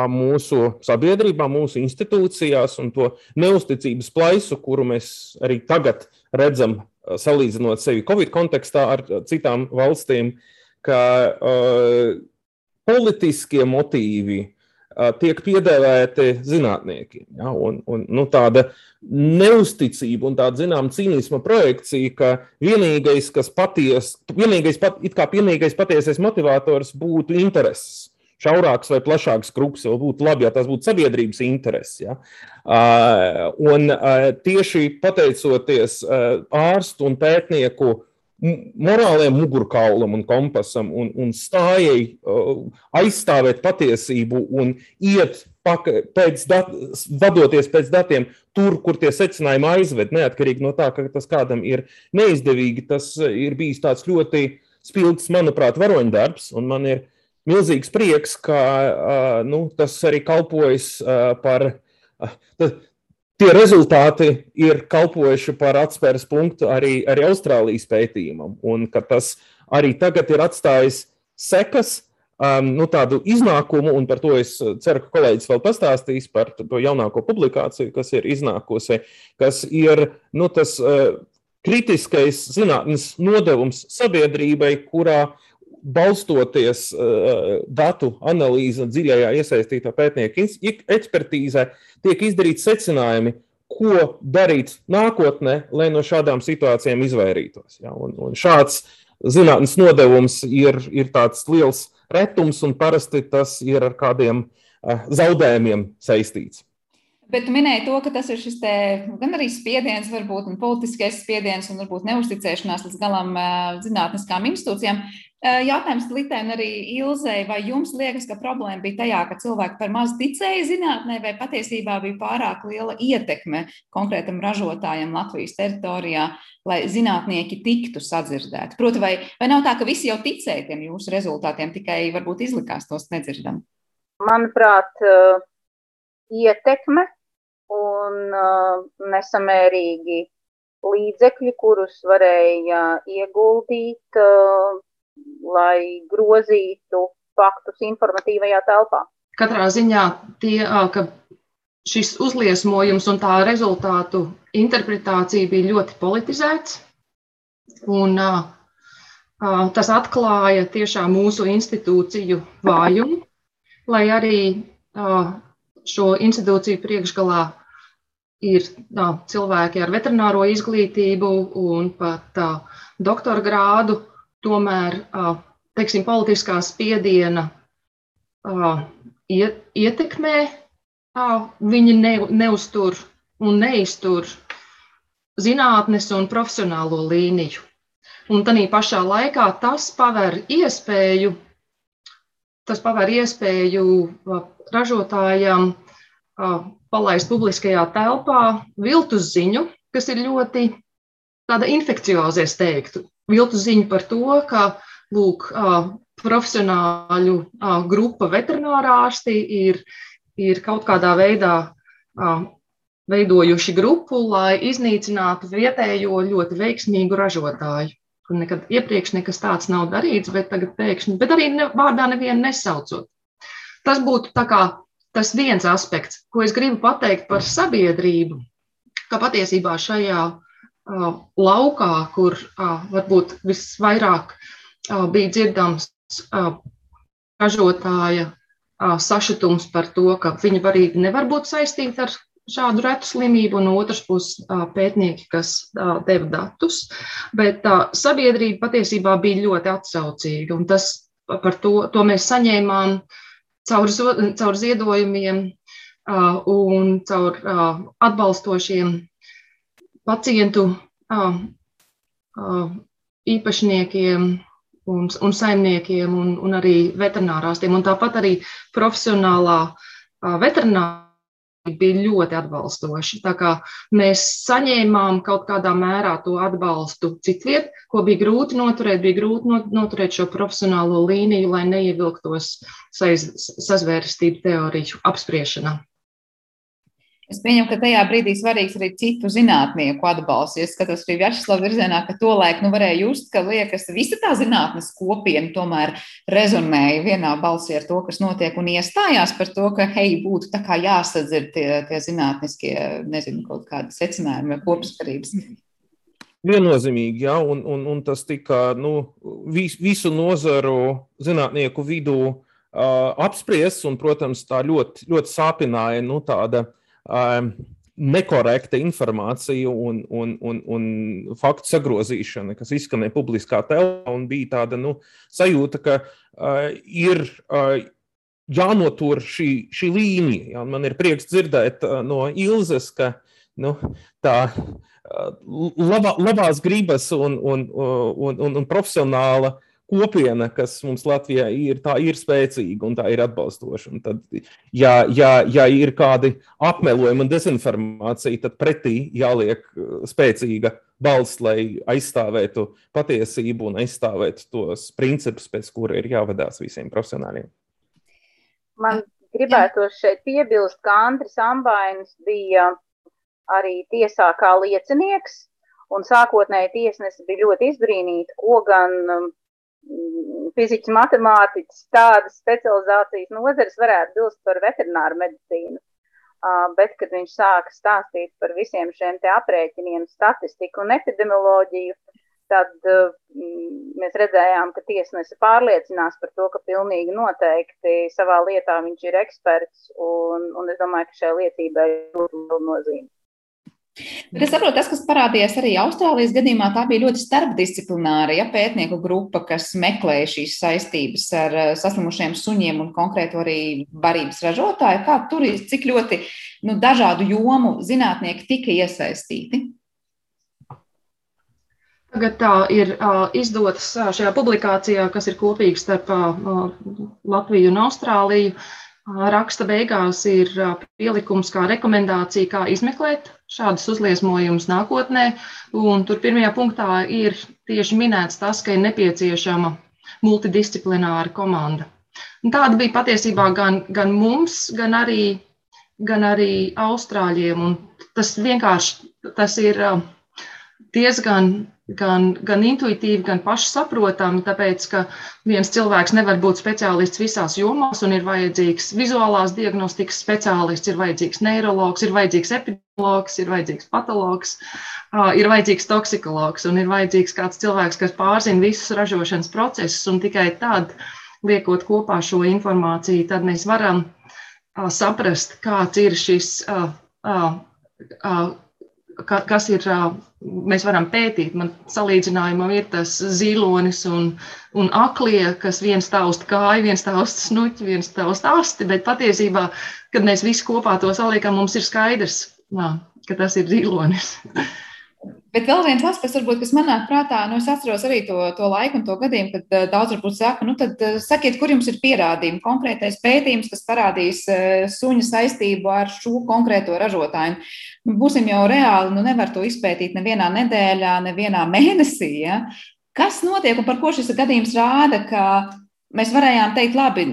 mūsu sabiedrībā, mūsu institūcijās un to neusticības plaisu, kuru mēs arī tagad redzam, salīdzinot sevi Covid kontekstā ar citām valstīm, ka uh, politiskie motīvi tiek piedēvēti zinātniekiem. Ja, un, un, nu, tāda neusticība un tāda zināmā cīnisma projekcija, ka vienīgais, kas patiesi, vienīgais, pat, vienīgais patiesais motivators būtu intereses. Šaurāks vai plašāks kruks jau būtu labi, ja tas būtu sabiedrības intereses. Ja? Uh, un uh, tieši pateicoties uh, ārstu un pētnieku morālajam mugurkaulam un kompasam un, un stājai uh, aizstāvēt patiesību un iet pēc dat, vadoties pēc datiem, tur, kur tie secinājumi aizved, neatkarīgi no tā, ka tas kādam ir neizdevīgi, tas ir bijis tāds ļoti spilgts, manuprāt, varoņdarbs, un man ir milzīgs prieks, ka nu, tas arī kalpojas par. Tie rezultāti ir kalpojuši par atspēres punktu arī, arī Austrālijas pētījumam, un ka tas arī tagad ir atstājis sekas, um, nu, tādu iznākumu, un par to es uh, ceru, ka kolēģis vēl pastāstīs par to jaunāko publikāciju, kas ir iznākusi, kas ir nu, tas uh, kritiskais zinātnes nodevums sabiedrībai, kurā balstoties uh, datu analīze un dziļajā iesaistīto pētnieku ekspertīzē, tiek izdarīti secinājumi, ko darīt nākotnē, lai no šādām situācijām izvairītos. Ja? Un, un šāds zinātnes nodevums ir, ir tāds liels retums, un parasti tas ir ar kādiem zaudējumiem saistīts. Bet tu minēji to, ka tas ir šis te, gan arī spiediens, varbūt politiskais spiediens, un varbūt neusticēšanās līdz galam zinātniskām institūcijām. Jautājums Litēm arī Ilzei, vai jums liekas, ka problēma bija tajā, ka cilvēki par maz ticēja zinātnē, vai patiesībā bija pārāk liela ietekme konkrētam ražotājam Latvijas teritorijā, lai zinātnieki tiktu sadzirdēti? Proti, vai, vai nav tā, ka visi jau ticēja tiem jūsu rezultātiem, tikai varbūt izlikās tos nedzirdam? Manuprāt, ietekme un uh, nesamērīgi līdzekļi, kurus varēja ieguldīt, lai grozītu faktus informatīvajā telpā. Katrā ziņā tie, ka šis uzliesmojums un tā rezultātu interpretācija bija ļoti politizēts. Un, tas atklāja tiešām mūsu institūciju vājumu, lai arī šo institūciju priekšgalā ir cilvēki ar veterināro izglītību un pat doktora grādu, tomēr teiksim, politiskā spiediena ietekmē viņi ne, neuztur un neiztur zinātnes un profesionālo līniju. Un tādā pašā laikā tas paver iespēju, tas paver iespēju ražotājam palaist publiskajā telpā viltus ziņu, kas ir ļoti tāda infekcioza, es teiktu. Viltus ziņu par to, ka lūk, profesionāļu grupa veterinārārsti ir, ir kaut kādā veidā veidojuši grupu, lai iznīcinātu vietējo ļoti veiksmīgu ražotāju. Kur nekad iepriekš nekas tāds nav darīts, bet tagad pēkšņi, bet arī ne, vārdā nevienu nesaucot. Tas būtu kā tas viens aspekts, ko es gribu pateikt par sabiedrību, ka patiesībā šajā uh, laukā, kur varbūt visvairāk bija dzirdams ražotāja sašutums par to, ka viņa varība nevar būt saistīta ar šādu retu slimību, un otrs puses pētnieki, kas deva datus. Bet sabiedrība patiesībā bija ļoti atsaucīga, un tas par to, to mēs saņēmām caur, caur ziedojumiem un caur atbalstošiem pacientu īpašniekiem un, un saimniekiem un, un arī veterinārāstiem. Un tāpat arī profesionālā veterinārā bija ļoti atbalstoši. Tā kā mēs saņēmām kaut kādā mērā to atbalstu citviet, ko bija grūti noturēt, bija grūti noturēt šo profesionālo līniju, lai neievilktos sazvērstību teoriju apspriešanā. Es pieņemu, ka tajā brīdī svarīgs arī citu zinātnieku atbalsts. Ja skatos arī Vjačeslava virzienā, ka to laiku nu, varēja just, ka liekas, visa tā zinātnes kopiena tomēr rezonēja vienā balsī ar to, kas notiek, un iestājās par to, ka, hei, būtu tā kā jāsadzird tie, tie zinātniskie, nezinu, kaut kādi secinājumi vai kopskarības. Viennozīmīgi, jā, un, un, un tas tika nu, vis, visu nozaru zinātnieku vidū uh, apspriests, un, protams, tā ļoti, ļoti sāpināja nu, tāda uh, um, nekorekta informācija un, un, un, un faktu sagrozīšana, kas izskanēja publiskā telpā, un bija tāda nu, sajūta, ka uh, ir uh, jānotur šī, šī līnija. Ja? Man ir prieks dzirdēt uh, no Ilzas, ka nu, tā uh, labā, labās gribas un, un, un, un, un profesionāla uh, kopiena, kas mums Latvijā ir, tā ir spēcīga un tā ir atbalstoša. Un tad, ja, ja, ja ir kādi apmelojumi un dezinformācija, tad pretī jāliek uh, spēcīga balss, lai aizstāvētu patiesību un aizstāvētu tos principus, pēc kura ir jāvadās visiem profesionāļiem. Man gribētos šeit piebilst, ka Andris Ambainis bija arī tiesā kā liecinieks, un sākotnēji tiesnesis bija ļoti izbrīnīta, ko gan fizikas, matemātikas, tādas specializācijas nozares varētu bilst par veterināru medicīnu. Uh, bet, kad viņš sāka stāstīt par visiem šiem aprēķiniem, statistiku un epidemioloģiju, tad uh, mēs redzējām, ka tiesnese pārliecinās par to, ka pilnīgi noteikti savā lietā viņš ir eksperts, un, un es domāju, ka šai liecībai ir ļoti liela nozīme. Bet es saprotu, tas, kas parādījās arī Austrālijas gadījumā, tā bija ļoti starpdisciplināra ja, pētnieku grupa, kas meklēja šīs saistības ar eh, saslimušiem suņiem un konkrēti arī barības ražotāju. Kā tur ir, cik ļoti nu, dažādu jomu zinātnieki tika iesaistīti? Tagad tā ir uh, izdotas uh, šajā publikācijā, kas ir kopīga starp uh, Latviju un Austrāliju. Raksta beigās ir pielikums kā rekomendācija, kā izmeklēt šādus uzliesmojumus nākotnē. Tur pirmajā punktā ir tieši minēts tas, ka ir nepieciešama multidisciplināra komanda. Un tāda bija patiesībā gan, gan mums, gan arī, gan arī austrāļiem. Un tas vienkārši tas ir uh, diezgan gan, gan intuitīvi, gan pašsaprotami, tāpēc ka viens cilvēks nevar būt speciālists visās jomās, un ir vajadzīgs vizuālās diagnostikas speciālists, ir vajadzīgs neiroloģis, ir vajadzīgs epidemiologs, ir vajadzīgs patologs, ir vajadzīgs toksikologs, un ir vajadzīgs kāds cilvēks, kas pārzina visus ražošanas procesus, un tikai tad, liekot kopā šo informāciju, tad mēs varam saprast, kāds ir šis kas ir, mēs varam pētīt. Man salīdzinājumam ir tas zilonis un, un aklie, kas viens tausta kāju, viens tausta snuķi, viens tausta asti, bet patiesībā, kad mēs visi kopā to saliekam, mums ir skaidrs, nā, ka tas ir zilonis. Bet vēl viens aspekts, varbūt, kas manā prātā, nu, es atceros arī to, to laiku un to gadījumu, kad uh, daudz varbūt saka, nu, tad uh, sakiet, kur jums ir pierādījumi, konkrētais pētījums, kas parādīs uh, suņa saistību ar šo konkrēto ražotāju. Nu, būsim jau reāli, nu, nevar to izpētīt nevienā nedēļā, nevienā mēnesī. Ja? Kas notiek un par ko šis gadījums rāda, ka mēs varējām teikt, labi,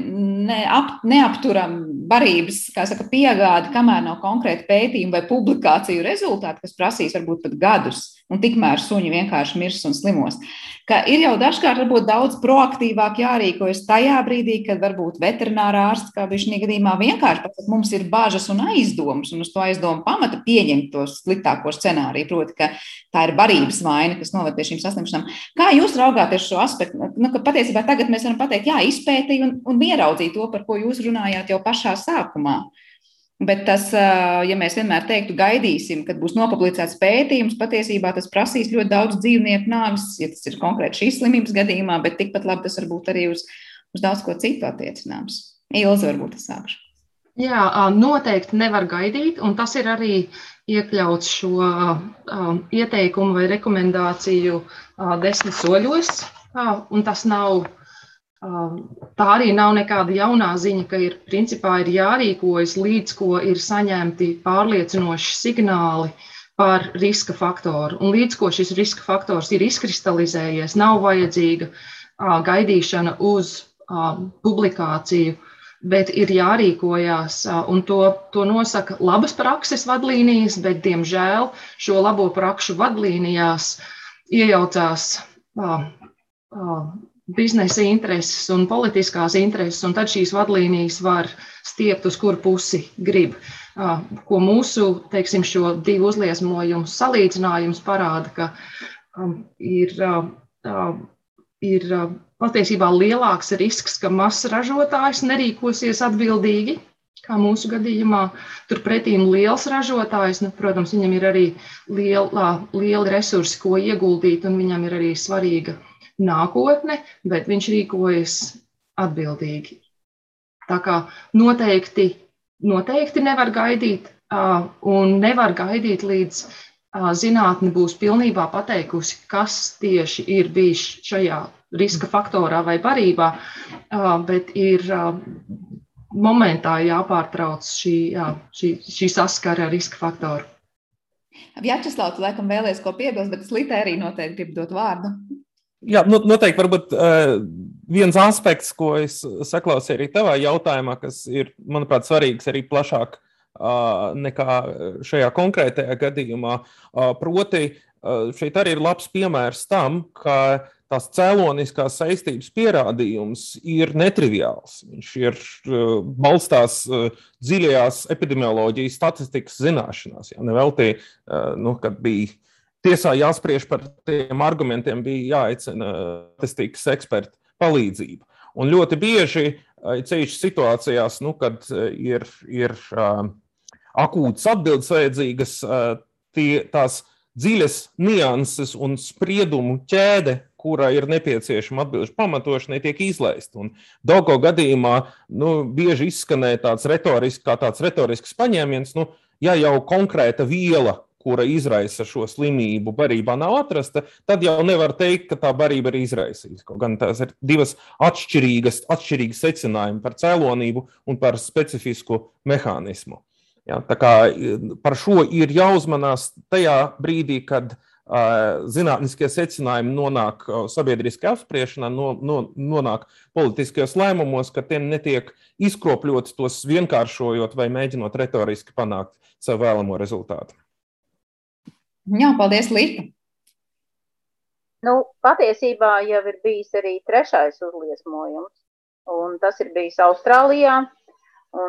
neap, neapturam barības saka, piegādi, kamēr nav konkrēti pētījumi vai publikāciju rezultāti, kas prasīs varbūt pat gadus, un tikmēr suņi vienkārši mirs un slimos. Ka ir jau dažkārt daudz proaktīvāk jārīkojas tajā brīdī, kad varbūt veterinārā ārsts, kā viņš šajā gadījumā vienkārši pasaka, mums ir bažas un aizdomas, un uz to aizdomu pamata pieņemt to sliktāko scenāriju, proti, ka tā ir barības vaina, kas noved pie šīm saslimšanām. Kā jūs raugāties šo aspektu? Nu, ka patiesībā tagad mēs varam pateikt, jā, izpētīja un, un ieraudzīja to, par ko jūs runājāt jau pašā sākumā. Bet tas, ja mēs vienmēr teiktu, gaidīsim, kad būs nopublicēts pētījums, patiesībā tas prasīs ļoti daudz dzīvnieku nāvis, ja tas ir konkrēti šīs slimības gadījumā, bet tikpat labi tas var būt arī uz, uz daudz ko citu attiecināms. Ilza, varbūt es sākšu. Jā, noteikti nevar gaidīt, un tas ir arī iekļauts šo um, ieteikumu vai rekomendāciju uh, desmit soļos, uh, tas nav tā arī nav nekāda jaunā ziņa, ka ir principā ir jārīkojas līdz ko ir saņemti pārliecinoši signāli par riska faktoru. Un līdz ko šis riska faktors ir izkristalizējies, nav vajadzīga gaidīšana uz publikāciju, bet ir jārīkojās. Un to, to nosaka labas prakses vadlīnijas, bet, diemžēl, šo labo prakšu vadlīnijās iejaucās biznesa intereses un politiskās intereses, un tad šīs vadlīnijas var stiept uz kuru pusi grib. Ko mūsu, teiksim, šo divu uzliesmojumu salīdzinājums parāda, ka ir, ir patiesībā lielāks risks, ka mazs ražotājs nerīkosies atbildīgi. Kā mūsu gadījumā, turpretī liels ražotājs, nu, protams, viņam ir arī liela, lieli resursi, ko ieguldīt, un viņam ir arī svarīga nākotne, bet viņš rīkojas atbildīgi. Tā kā noteikti, noteikti nevar gaidīt, un nevar gaidīt līdz zinātne būs pilnībā pateikusi, kas tieši ir bijis šajā riska faktorā vai barībā, bet ir momentā jāpārtrauc šī, jā, šī, šī saskara ar riska faktoru. Vjačeslav, tu laikam vēlies ko piebilst, bet es Litē arī noteikti gribu dot vārdu. Jā, nu, noteikti varbūt uh, viens aspekts, ko es saklausīju arī tavā jautājumā, kas ir, manuprāt, svarīgs arī plašāk uh, nekā šajā konkrētajā gadījumā. Uh, proti, šeit arī ir labs piemērs tam, ka tās cēloniskās saistības pierādījums ir netriviāls. Viņš ir balstās dziļajās epidemioloģijas statistikas zināšanās. Jā, nevelti, nu, kad bija tiesā jāspriež par tiem argumentiem, bija jāaicina statistikas eksperta palīdzība. Un ļoti bieži, ceļš situācijās, nu, kad ir, ir uh, akūtas atbildes vajadzīgas, uh, tie, tās dziļas nianses un spriedumu ķēde, kura ir nepieciešama atbildību pamatošanai, tiek izlaista. Dogo gadījumā nu, bieži izskanēja tāds retorisks, kā tāds retorisks paņēmiens, nu, ja jau konkrēta viela kura izraisa šo slimību, barībā nav atrasta, tad jau nevar teikt, ka tā barība ir izraisījusi. Kaut gan tās ir divas atšķirīgas, atšķirīgas secinājumi par cēlonību un par specifisku mehānismu. Ja, tā kā par šo ir jāuzmanās tajā brīdī, kad uh, zinātniskie secinājumi nonāk sabiedriskajā apspriešanā, no, no, nonāk politiskajos lēmumos, ka tiem netiek izkropļots tos vienkāršojot vai mēģinot retoriski panākt savu vēlamo rezultātu. Jā, paldies, Līta. Nu, patiesībā jau ir bijis arī trešais uzliesmojums, un tas ir bijis Austrālijā,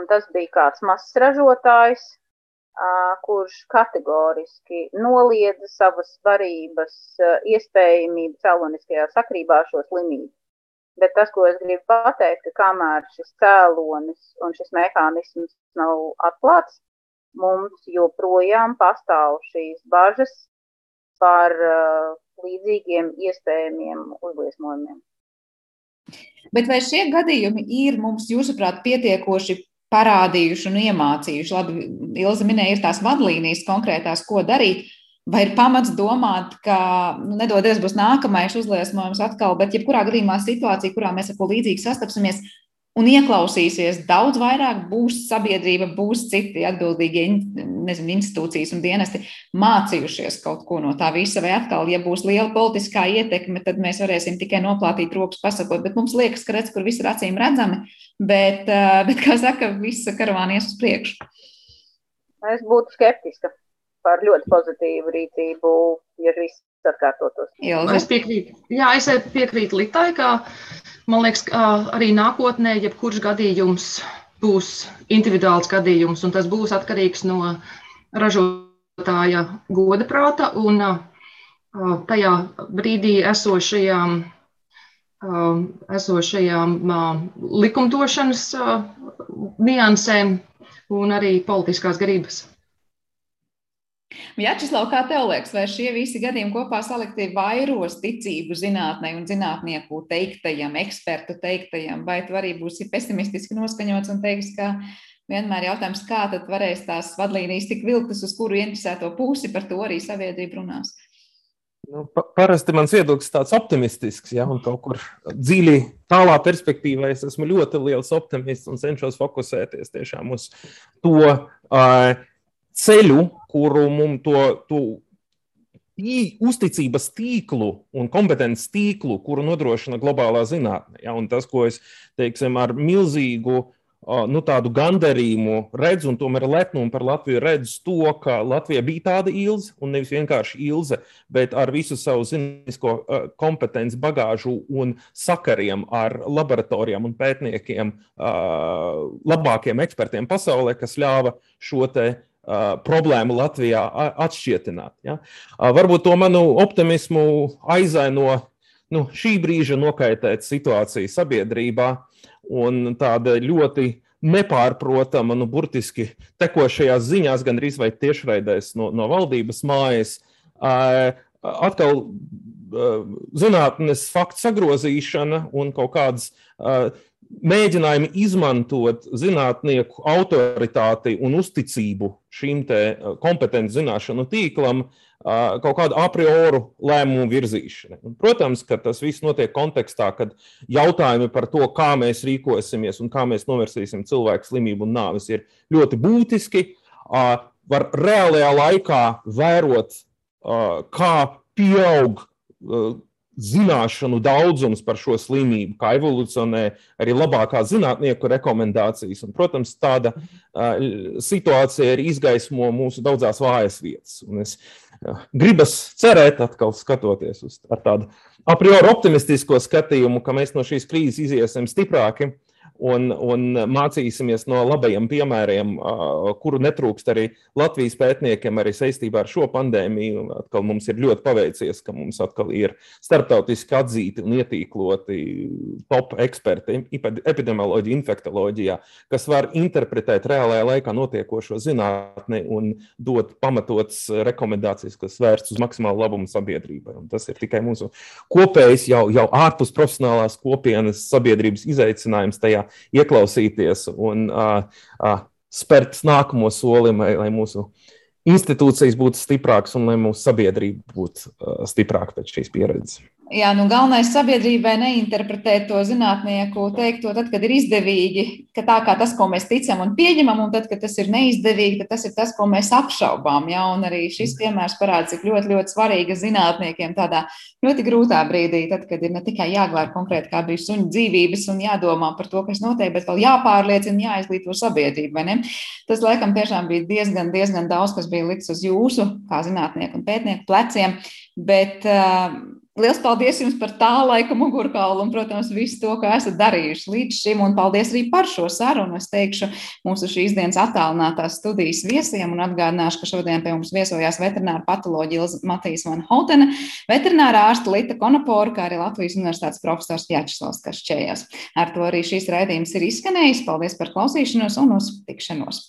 tas bija kāds mazs ražotājs, kurš kategoriski noliedza savas varības iespējamību cēloniskajā sakrībā ar šo slimību. Bet tas, ko es gribu pateikt, ka kamēr šis cēlonis un šis mehānisms nav atklāts, mums joprojām pastāv šīs bažas par uh, līdzīgiem iespējamiem uzliesmojumiem. Bet vai šie gadījumi ir mums, jūsuprāt, pietiekoši parādījuši un iemācījuši? Labi, Ilza minēja, ir tās vadlīnijas konkrētās, ko darīt. Vai ir pamats domāt, ka nu, nedodies būs nākamais uzliesmojums atkal, bet jebkurā gadījumā situācija, kurā mēs ar ko līdzīgi sastapsimies, un ieklausīsies daudz vairāk, būs sabiedrība, būs citi atbildīgie nezinu, institūcijas un dienesti mācījušies kaut ko no tā visa, vai atkal, ja būs liela politiskā ietekme, tad mēs varēsim tikai noplātīt rokas pasakot, bet mums liekas, ka redz, kur viss ir acīm redzami, bet, bet kā saka, visa karavāna ies uz priekšu. Es būtu skeptiska par ļoti pozitīvu rīcību, ja viss atkārtotos. Ilze. Es piekrītu, jā, es piekrītu Litai, ka Man liekas, ka arī nākotnē jebkurš gadījums būs individuāls gadījums, un tas būs atkarīgs no ražotāja goda prāta un tajā brīdī esošajām, esošajām likumdošanas niansēm un arī politiskās gribas. Jāčislau, kā tev liekas, vai šie visi gadījumi kopā salikti vairos ticību zinātnē un zinātnieku teiktajam, ekspertu teiktajam, vai tu arī būsi pesimistiski noskaņots un teiks, ka vienmēr jautājums, kā tad varēs tās vadlīnijas tik vilktas, uz kuru interesēto pusi par to arī sabiedrība runās? Nu, pa, parasti mans viedoklis ir tāds optimistisks, ja, un kaut kur dziļi tālā perspektīvā es esmu ļoti liels optimists un cenšos fokusēties tiešām uz to, uh, ceļu, kuru mums to, to uzticības tīklu un kompetences tīklu, kuru nodrošina globālā zinātne. Ja, un tas, ko es teiksim, ar milzīgu nu, tādu gandarījumu redzu, un tomēr lepnumu par Latviju redzu to, ka Latvija bija tāda ilze, un nevis vienkārši ilze, bet ar visu savu zinātnisko kompetenci, bagāžu un sakariem ar laboratorijām un pētniekiem, labākiem ekspertiem pasaulē, kas ļāva šo te problēmu Latvijā atšķietināt. Ja? Varbūt to manu optimismu aizaino nu, šī brīža nokaitēta situācija sabiedrībā un tāda ļoti nepārprotama, nu, burtiski tekošajās ziņās, gan arī tiešraidēs no, no valdības mājas. Atkal zinātnes faktu sagrozīšana un kaut kādas mēģinājumi izmantot zinātnieku autoritāti un uzticību šīm eh, kompetenci zināšanu tīklam kaut kādu a priori lēmumu virzīšanai. Protams, ka tas viss notiek kontekstā, kad jautājumi par to, kā mēs rīkosimies un kā mēs novērsīsim cilvēku slimību un nāvis, ir ļoti būtiski. Var reālajā laikā vērot, kā pieaug zināšanu daudzums par šo slimību, kā evolucionē arī labākā zinātnieku rekomendācijas. Un, protams, tāda situācija arī izgaismo mūsu daudzās vājas vietas. Un es gribas cerēt, atkal skatoties uz tādu a priori optimistisko skatījumu, ka mēs no šīs krīzes iziesim stiprāki un, un mācīsimies no labajiem piemēriem, kuru netrūkst arī Latvijas pētniekiem, arī saistībā ar šo pandēmiju. Atkal mums ir ļoti paveicies, ka mums atkal ir starptautiski atzīti un ietīkloti top eksperti epidemioloģija, infektoloģijā, kas var interpretēt reālajā laikā notiekošo zinātni un dot pamatotas rekomendācijas, kas vērsts uz maksimālu labumu sabiedrībai. Un tas ir tikai mūsu kopējs, jau, jau ārpus profesionālās kopienas sabiedrības izaicinājums tajā ieklausīties un uh, uh, spērt nākamo soli, lai, lai mūsu institūcijas būtu stiprākas un lai mūsu sabiedrība būtu uh, stiprāka pēc šīs pieredzes. Jā, nu galvenais sabiedrībai neinterpretēt to zinātnieku teikto, tad, kad ir izdevīgi, ka tā kā tas, ko mēs ticam un pieņemam, un tad, kad tas ir neizdevīgi, tad tas ir tas, ko mēs apšaubām. Jā, un arī šis piemērs parāda, cik ļoti, ļoti svarīga zinātniekiem tādā ļoti grūtā brīdī, tad, kad ir ne tikai jāglāb konkrēti kā bija suņu dzīvības un jādomā par to, kas notiek, bet vēl jāpārliecina, jāizglīto sabiedrību. Tas, laikam, tiešām bija diezgan, diezgan daudz, kas bija likts uz jūsu, kā zinātnieku un pētnieku pleciem. Bet, uh, Lielas paldies jums par tā laika mugurkaulu un, protams, visu to, ko esat darījuši līdz šim. Un paldies arī par šo sarunu. Es teikšu mūsu šīs dienas attālinātās studijas viesiem un atgādināšu, ka šodien pie mums viesojās veterināra patoloģija Matīs Van Houtene, veterinārā ārsta Lita Konopora, kā arī Latvijas universitātes profesors Jāčeslavs Kašķējās. Ar to arī šīs raidījums ir izskanējis. Paldies par klausīšanos un uz tikšanos!